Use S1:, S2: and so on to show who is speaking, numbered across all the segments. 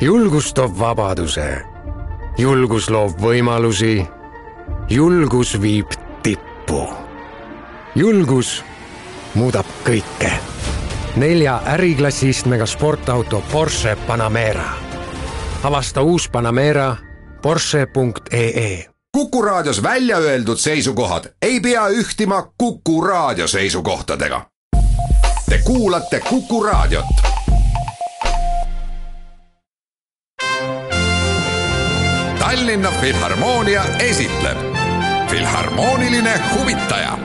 S1: julgus toob vabaduse, julgus loob võimalusi, julgus viib tippu. julgus muudab kõike. nelja äriklassi istmega sportauto Porsche Panamera. avasta uus Panamera Porsche.ee
S2: Kuku Raadios välja öeldud seisukohad ei pea ühtima Kuku Raadio seisukohtadega. Te kuulate Kuku Raadiot. Tallinna Filharmoonia esitleb Filharmooniline huvitaja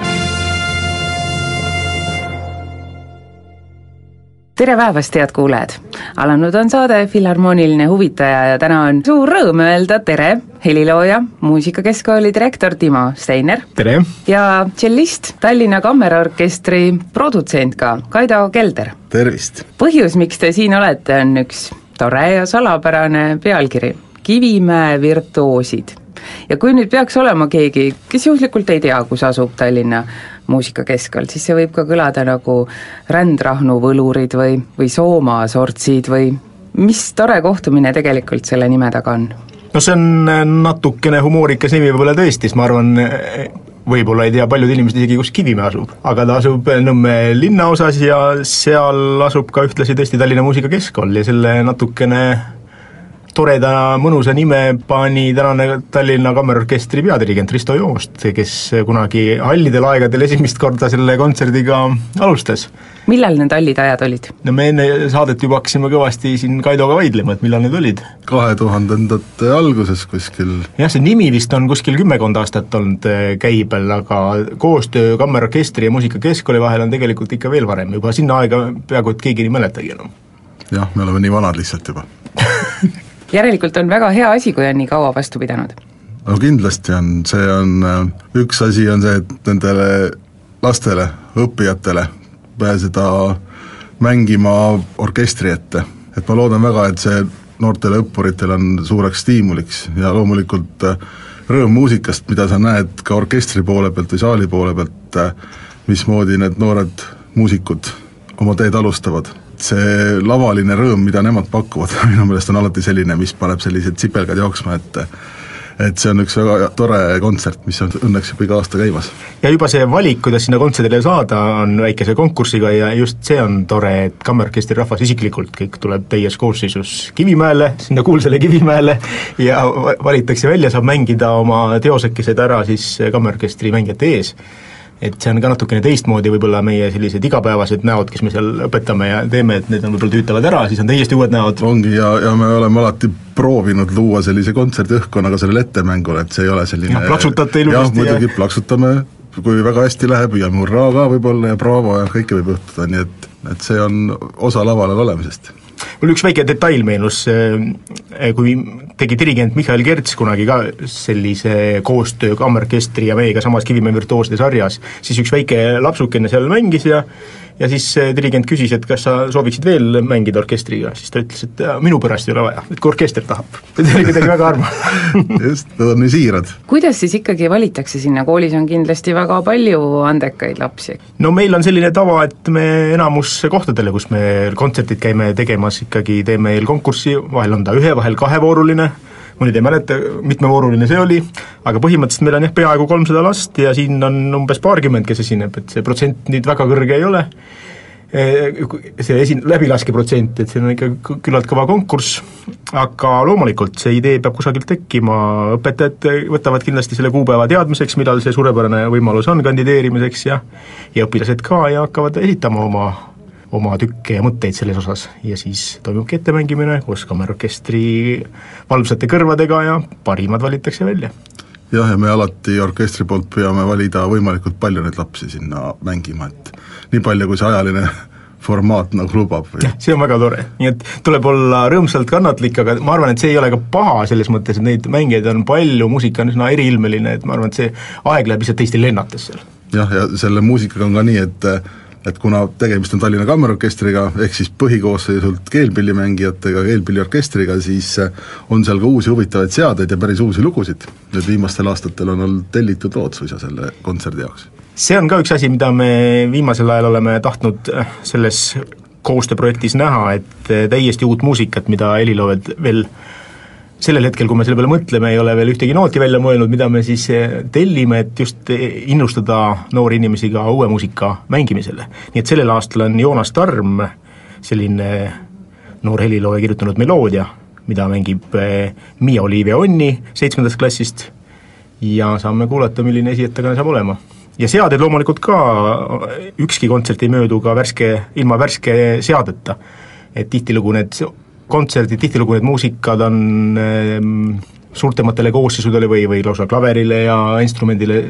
S3: tere päevast, head kuulajad! alanud on saade Filharmooniline huvitaja ja täna on suur rõõm öelda tere helilooja, Muusikakeskkooli direktor Timo Steiner.
S4: tere!
S3: ja tšellist, Tallinna Kammerorkestri produtsent ka, Kaido Kelder.
S4: tervist!
S3: põhjus, miks te siin olete, on üks tore ja salapärane pealkiri, Kivimäe virtuoosid ja kui nüüd peaks olema keegi, kes juhuslikult ei tea, kus asub Tallinna muusikakeskkond, siis see võib ka kõlada nagu Rändrahnu võlurid või, või Soomaa sortsid või mis tore kohtumine tegelikult selle nime taga on?
S4: no see on äh, natukene humoorikas nimi võib-olla tõesti, sest ma arvan, äh, võib-olla ei tea paljud inimesed isegi, kus Kivimäe asub, aga ta asub Nõmme linnaosas ja seal asub ka ühtlasi tõesti Tallinna Muusikakeskkond ja selle natukene toreda mõnusa nime pani tänane Tallinna Kammerorkestri peadirigent Risto Joost, kes kunagi hallidel aegadel esimest korda selle kontserdiga alustas.
S3: millal need hallid ajad olid?
S4: no me enne saadet juba hakkasime kõvasti siin Kaidoga vaidlema, et millal need olid.
S5: kahe tuhandendate alguses kuskil.
S4: jah, see nimi vist on kuskil kümmekond aastat olnud äh, käibel, aga koostöö Kammerorkestri ja Muusikakeskkooli vahel on tegelikult ikka veel varem, juba sinna aega peaaegu et keegi ei mäletagi enam.
S5: jah, me oleme nii vanad lihtsalt juba
S3: järelikult on väga hea asi, kui on nii kaua vastu pidanud.
S5: no kindlasti on, see on, äh, üks asi on see, et nendele lastele, õppijatele pääseda mängima orkestri ette, et ma loodan väga, et see noortele õppuritele on suureks stiimuliks ja loomulikult äh, rõõm muusikast, mida sa näed ka orkestri poole pealt või saali poole pealt, äh, mismoodi need noored muusikud oma teed alustavad see lavaline rõõm, mida nemad pakuvad, minu meelest on alati selline, mis paneb sellised sipelgad jooksma, et et see on üks väga tore kontsert, mis on õnneks juba iga aasta käimas.
S4: ja juba see valik, kuidas sinna kontserdile saada, on väikese konkursiga ja just see on tore, et Kammerorkestri rahvas isiklikult kõik tuleb täies koosseisus Kivimäele, sinna kuulsale Kivimäele, ja valitakse välja, saab mängida oma teosekesed ära siis Kammerorkestri mängijate ees et see on ka natukene teistmoodi võib-olla meie sellised igapäevased näod, kes me seal õpetame ja teeme, et need on võib-olla tüütavad ära, siis on täiesti uued näod.
S5: ongi, ja, ja me oleme alati proovinud luua sellise kontserdiõhkkonna ka sellele ettemängule, et see ei ole selline
S4: jah, plaksutate ilusasti
S5: jah, muidugi ja... plaksutame, kui väga hästi läheb, hurraa ka võib-olla ja braavo ja kõike võib juhtuda, nii et, et see on osa laval olemisest
S4: mul üks väike detail meenus, äh, kui tegi dirigent Mihhail Kerts kunagi ka sellise koostöö kammerorkestri ja meiega samas Kivimäe virtuooside sarjas, siis üks väike lapsukene seal mängis ja ja siis dirigent küsis, et kas sa sooviksid veel mängida orkestriga, siis ta ütles, et minu pärast ei ole vaja, et kui orkester tahab. see oli kuidagi väga armas
S5: just, nad on nii siirad.
S3: kuidas siis ikkagi valitakse sinna, koolis on kindlasti väga palju andekaid lapsi?
S4: no meil on selline tava, et me enamus kohtadele, kus me kontserdid käime tegemas, ikkagi teeme eelkonkurssi, vahel on ta ühe, vahel kahevooruline, ma nüüd ei mäleta, mitmevooruline see oli, aga põhimõtteliselt meil on jah, peaaegu kolmsada last ja siin on umbes paarkümmend, kes esineb, et see protsent nüüd väga kõrge ei ole, see esin-, läbilaskeprotsent, et see on ikka küllalt kõva konkurss, aga loomulikult see idee peab kusagilt tekkima, õpetajad võtavad kindlasti selle kuupäeva teadmiseks, millal see suurepärane võimalus on kandideerimiseks ja ja õpilased ka ja hakkavad esitama oma oma tükke ja mõtteid selles osas ja siis toimubki ettemängimine koos kammerorkestri valvsate kõrvadega ja parimad valitakse välja.
S5: jah, ja me alati orkestri poolt püüame valida võimalikult palju neid lapsi sinna mängima, et nii palju, kui see ajaline formaat nagu lubab.
S4: jah, see on väga tore, nii et tuleb olla rõõmsalt kannatlik, aga ma arvan, et see ei ole ka paha selles mõttes, et neid mängijaid on palju, muusika on üsna eriilmeline, et ma arvan, et see aeg läheb lihtsalt teistel lennates seal.
S5: jah, ja selle muusikaga on ka nii, et et kuna tegemist on Tallinna Kammerorkestriga, ehk siis põhikoosseisult keelpillimängijatega, keelpilliorkestriga, siis äh, on seal ka uusi huvitavaid seadeid ja päris uusi lugusid. nüüd viimastel aastatel on olnud tellitud lood suisa selle kontserdi jaoks.
S4: see on ka üks asi, mida me viimasel ajal oleme tahtnud äh, selles koostööprojektis näha, et eh, täiesti uut muusikat, mida heliloojad veel sellel hetkel, kui me selle peale mõtleme, ei ole veel ühtegi nooti välja mõelnud, mida me siis eh, tellime, et just eh, innustada noori inimesi ka uue muusika mängimisele. nii et sellel aastal on Joonas Tarm, selline noor helilooja kirjutanud meloodia, mida mängib Miia Olivia Onni seitsmendast klassist ja saame kuulata, milline esiettekanne saab olema ja seaded loomulikult ka, ükski kontsert ei möödu ka värske, ilma värske seadeta. et tihtilugu need kontserdid, tihtilugu need muusikad on ähm, suurtematele koosseisudele või, või lausa klaverile ja instrumendile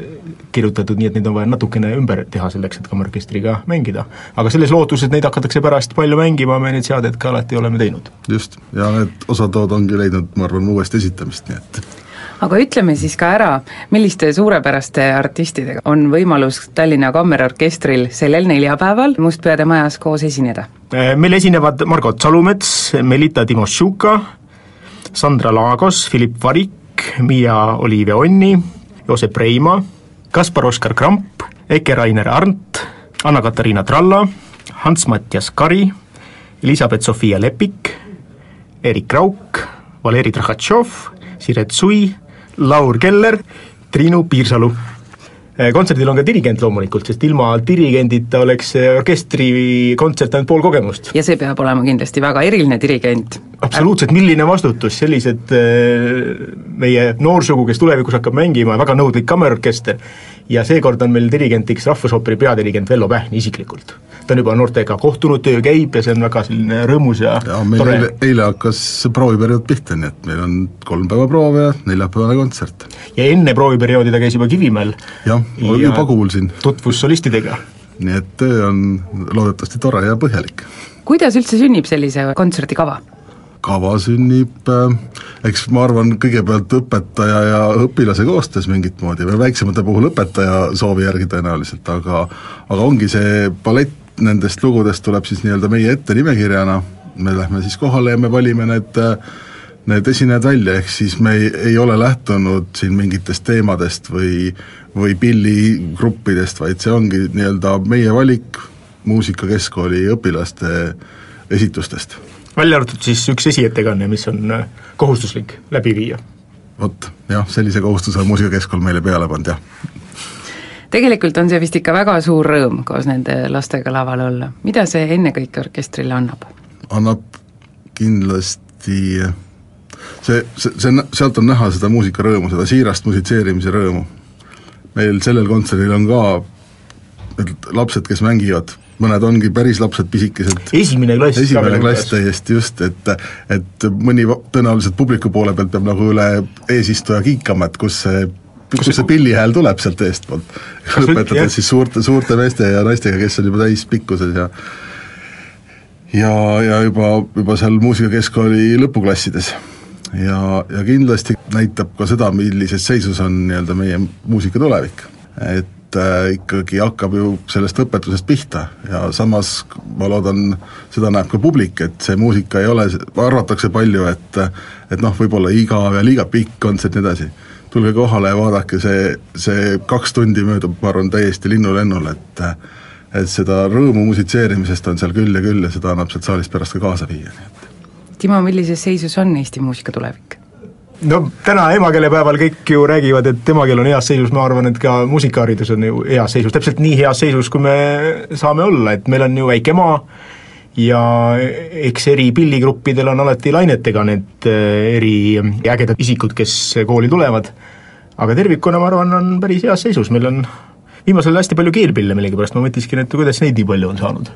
S4: kirjutatud, nii et neid on vaja natukene ümber teha selleks, et kammerorkestriga mängida. aga selles lootuses, et neid hakatakse pärast palju mängima, me neid seadeid ka alati oleme teinud.
S5: just, ja need osatood ongi leidnud, ma arvan, uuesti esitamist, nii et
S3: aga ütleme siis ka ära, milliste suurepäraste artistidega on võimalus Tallinna Kammerorkestril sellel neljapäeval Mustpeade Majas koos esineda?
S4: Äh, meil esinevad Margot Salumets, Melita Timošuka, Sandra Laagos, Philipp Varik, Miia Olivia Onni, Joosep Reima, Kaspar-Oskar Kramp, Eke-Rainer Arnt, Anna-Katariina Tralla, Hans-Mattias Kari, Elizabeth-Sofia Lepik, Erik Rauk, Valeri Trahhatšov, Siret Sui, Laur Keller, Triinu Piirsalu. Eh, kontserdil on ka dirigent loomulikult, sest ilma dirigendita oleks orkestrikontsert ainult pool kogemust.
S3: ja see peab olema kindlasti väga eriline dirigent.
S4: Absoluutselt, milline vastutus, sellised eh, meie noorsugu, kes tulevikus hakkab mängima, väga nõudlik kammerorkester, ja seekord on meil dirigentiks Rahvusooperi peadirigent Vello Pähn isiklikult ta on juba noortega kohtunud, töö käib ja see on väga selline rõõmus ja,
S5: ja meil tore. eile, eile hakkas prooviperiood pihta, nii et meil on kolm päeva proove ja neljapäevane kontsert.
S4: ja enne prooviperioodi ta käis juba Kivimäel.
S5: jah, juba kuulsin.
S4: tutvus solistidega.
S5: nii et töö on loodetavasti tore ja põhjalik.
S3: kuidas üldse sünnib sellise kontserdi kava?
S5: sünnib äh, eks ma arvan, kõigepealt õpetaja ja õpilase koostöös mingit moodi või väiksemate puhul õpetaja soovi järgi tõenäoliselt, aga aga ongi see ballett nendest lugudest tuleb siis nii-öelda meie ette nimekirjana, me lähme siis kohale ja me valime need need esinejad välja, ehk siis me ei, ei ole lähtunud siin mingitest teemadest või või pilligruppidest, vaid see ongi nii-öelda meie valik Muusikakeskkooli õpilaste esitustest.
S4: Välja arvatud siis üks esiettekanne, mis on äh, kohustuslik läbi viia?
S5: vot, jah, sellise kohustuse on Muusikakeskkool meile peale pannud, jah
S3: tegelikult on see vist ikka väga suur rõõm koos nende lastega laval olla, mida see ennekõike orkestrile annab?
S5: annab kindlasti see, see, see, sealt on näha seda muusikarõõmu, seda siirast musitseerimise rõõmu. meil sellel kontserdil on ka lapsed, kes mängivad, mõned ongi päris lapsed, pisikesed.
S4: esimene klass.
S5: esimene klass täiesti just, et et mõni tõenäoliselt publiku poole pealt peab nagu üle eesistuja kiikama, et kus see kust see pillihääl tuleb sealt eestpoolt. lõpetades siis suurte, suurte meeste ja naistega, kes on juba täispikkuses ja ja, ja juba, juba seal muusikakeskkooli lõpuklassides. ja, ja kindlasti näitab ka seda, millises seisus on nii-öelda meie muusika tulevik. et äh, ikkagi hakkab ju sellest õpetusest pihta. Ja samas ma loodan, seda näeb ka publik, et see muusika ei ole, arvatakse palju, et et noh, võib-olla igav ja liiga pikk kontsert ja nii edasi. Tulge kohale ja vaadake, see, see kaks tundi möödub, ma arvan, täiesti linnulennul, et et seda rõõmu musitseerimisest on seal küll ja küll ja seda annab sealt saalist pärast ka kaasa viia, nii et.
S3: Timo, millises seisus on Eesti muusika tulevik?
S4: No täna emakeelepäeval kõik ju räägivad, et emakeel on heas seisus, ma arvan, et ka muusikaharidus on ju heas seisus, täpselt nii heas seisus, kui me saame olla, et meil on ju väike maa, ja eks eri pilligruppidel on alati lainetega need äh, eri ägedad isikud, kes kooli tulevad, aga tervikuna ma arvan, on päris heas seisus, meil on viimasel ajal hästi palju keelpille millegipärast, ma mõtlesin, et kuidas neid nii palju on saanud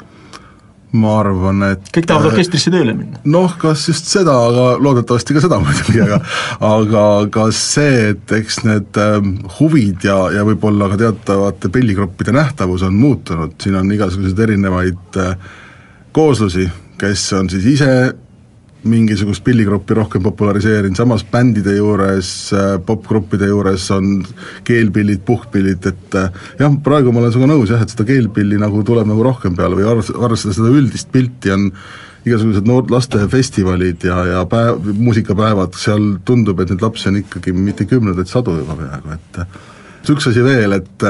S5: ma arvan, et
S4: kõik tahavad orkestrisse tööle minna?
S5: noh, kas just seda, aga loodetavasti ka seda muidugi, aga aga ka see, et eks need äh, huvid ja, ja võib-olla ka teatavate pilligruppide nähtavus on muutunud, siin on igasuguseid erinevaid äh, kooslusi, kes on siis ise mingisugust pilligruppi rohkem populariseerinud, samas bändide juures, äh, popgruppide juures on keelpillid, puhkpillid, et äh, jah, praegu ma olen sinuga nõus jah, et seda keelpilli nagu tuleb nagu rohkem peale või arvestada, arvestada seda üldist pilti, on igasugused noor-, lastefestivalid ja, ja päev, muusikapäevad, seal tundub, et neid lapsi on ikkagi mitte kümneid, vaid sadu juba peaaegu, et üks asi veel, et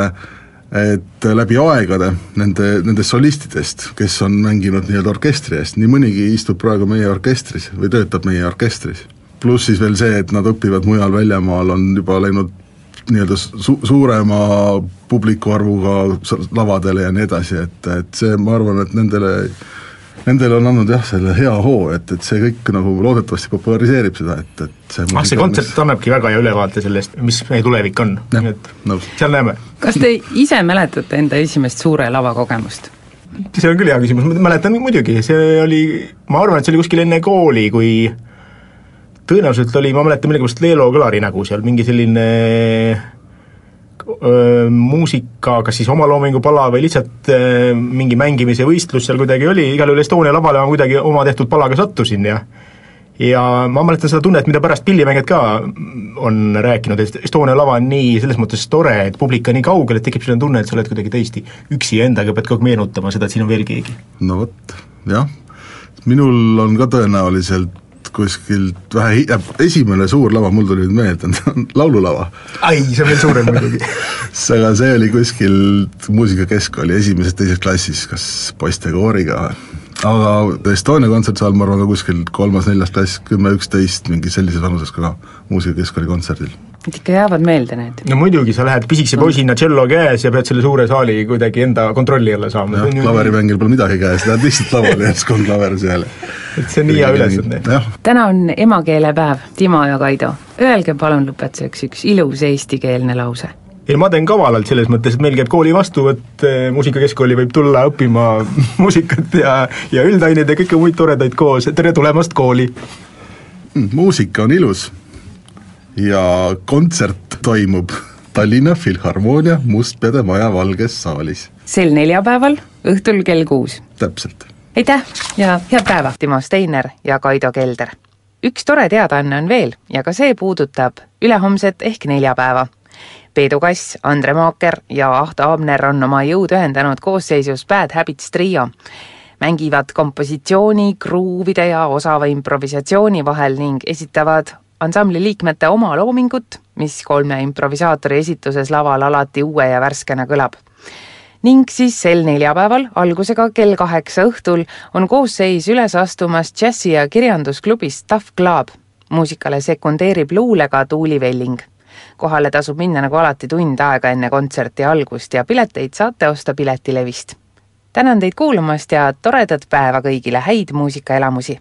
S5: et läbi aegade nende, nendest solistidest, kes on mänginud nii-öelda orkestri eest, nii mõnigi istub praegu meie orkestris või töötab meie orkestris. pluss siis veel see, et nad õpivad mujal väljamaal, on juba läinud nii-öelda su-, suurema publiku arvuga lavadele ja nii edasi, et, et see, ma arvan, et nendele Nendele on andnud jah, selle hea hoo, et, et see kõik nagu loodetavasti populariseerib seda, et, et see
S4: ah, see kontsert mis... annabki väga hea ülevaate sellest, mis meie tulevik on, nii et nõus. seal näeme.
S3: kas te ise mäletate enda esimest suure lavakogemust?
S4: see on küll hea küsimus, ma mäletan muidugi, see oli, ma arvan, et see oli kuskil enne kooli, kui tõenäoliselt oli, ma mäletan millegipärast Leelo Kõlari nägu seal, mingi selline muusika, kas siis omaloomingu pala või lihtsalt öö, mingi mängimise võistlus seal kuidagi oli, igal juhul Estonia lavale ma kuidagi oma tehtud palaga sattusin ja ja ma mäletan seda tunnet, mida pärast pillimängijad ka on rääkinud, et Estonia lava on nii selles mõttes tore, et publik on nii kaugel, et tekib selline tunne, et sa oled kuidagi täiesti üksi endaga, pead kogu aeg meenutama seda, et siin on veel keegi.
S5: no vot, jah, minul on ka tõenäoliselt kuskilt vähe hi-, esimene suur lava, mul tuli nüüd meelde, on laululava.
S4: ai, see on veel suurem muidugi
S5: aga see oli kuskil muusikakeskkooli esimeses-teises klassis, kas poistekooriga aga Estonia kontsertsaal, ma arvan, ka kuskil kolmas-neljas klass, kümme, üksteist, mingi sellises vanuses ka muusikakeskkooli kontserdil.
S3: Et ikka jäävad meelde need?
S4: no muidugi, sa lähed pisikese poisina tšello käes ja pead selle suure saali kuidagi enda kontrolli alla saama.
S5: jah, klaverimängil pole midagi käes, lähed lihtsalt lavale ja siis on klaver seal.
S4: et see on nii hea ülesanne.
S3: täna on emakeelepäev, Timo ja Kaido. Öelge palun lõpetuseks üks ilus eestikeelne lause
S4: ei, ma teen kavalalt selles mõttes, et meil käib kooli vastuvõtt, eh, muusikakeskkooli võib tulla õppima muusikat ja, ja üldaineid ja kõike muid toredaid koos, tere tulemast kooli!
S5: Mm, muusika on ilus ja kontsert toimub Tallinna Filharmoonia Mustpeade maja Valges saalis.
S3: sel neljapäeval õhtul kell kuus.
S5: täpselt.
S3: aitäh ja head päeva, Timo Steiner ja Kaido Kelder! üks tore teadaanne on veel ja ka see puudutab ülehomset ehk neljapäeva Peedu Kass, Andre Maaker ja Ahto Abner on oma jõud ühendanud koosseisus Bad Habits trio. mängivad kompositsiooni, kruuvide ja osava improvisatsiooni vahel ning esitavad ansambli liikmete oma loomingut, mis kolme improvisaatori esituses laval alati uue ja värskena kõlab ning siis sel neljapäeval algusega kell kaheksa õhtul on koosseis üles astumas džässi- ja kirjandusklubist Tough Club. muusikale sekundeerib luulega Tuuli Velling kohale tasub minna nagu alati tund aega enne kontserti algust ja pileteid saate osta Piletilevist. tänan teid kuulamast ja toredat päeva kõigile, häid muusikaelamusi!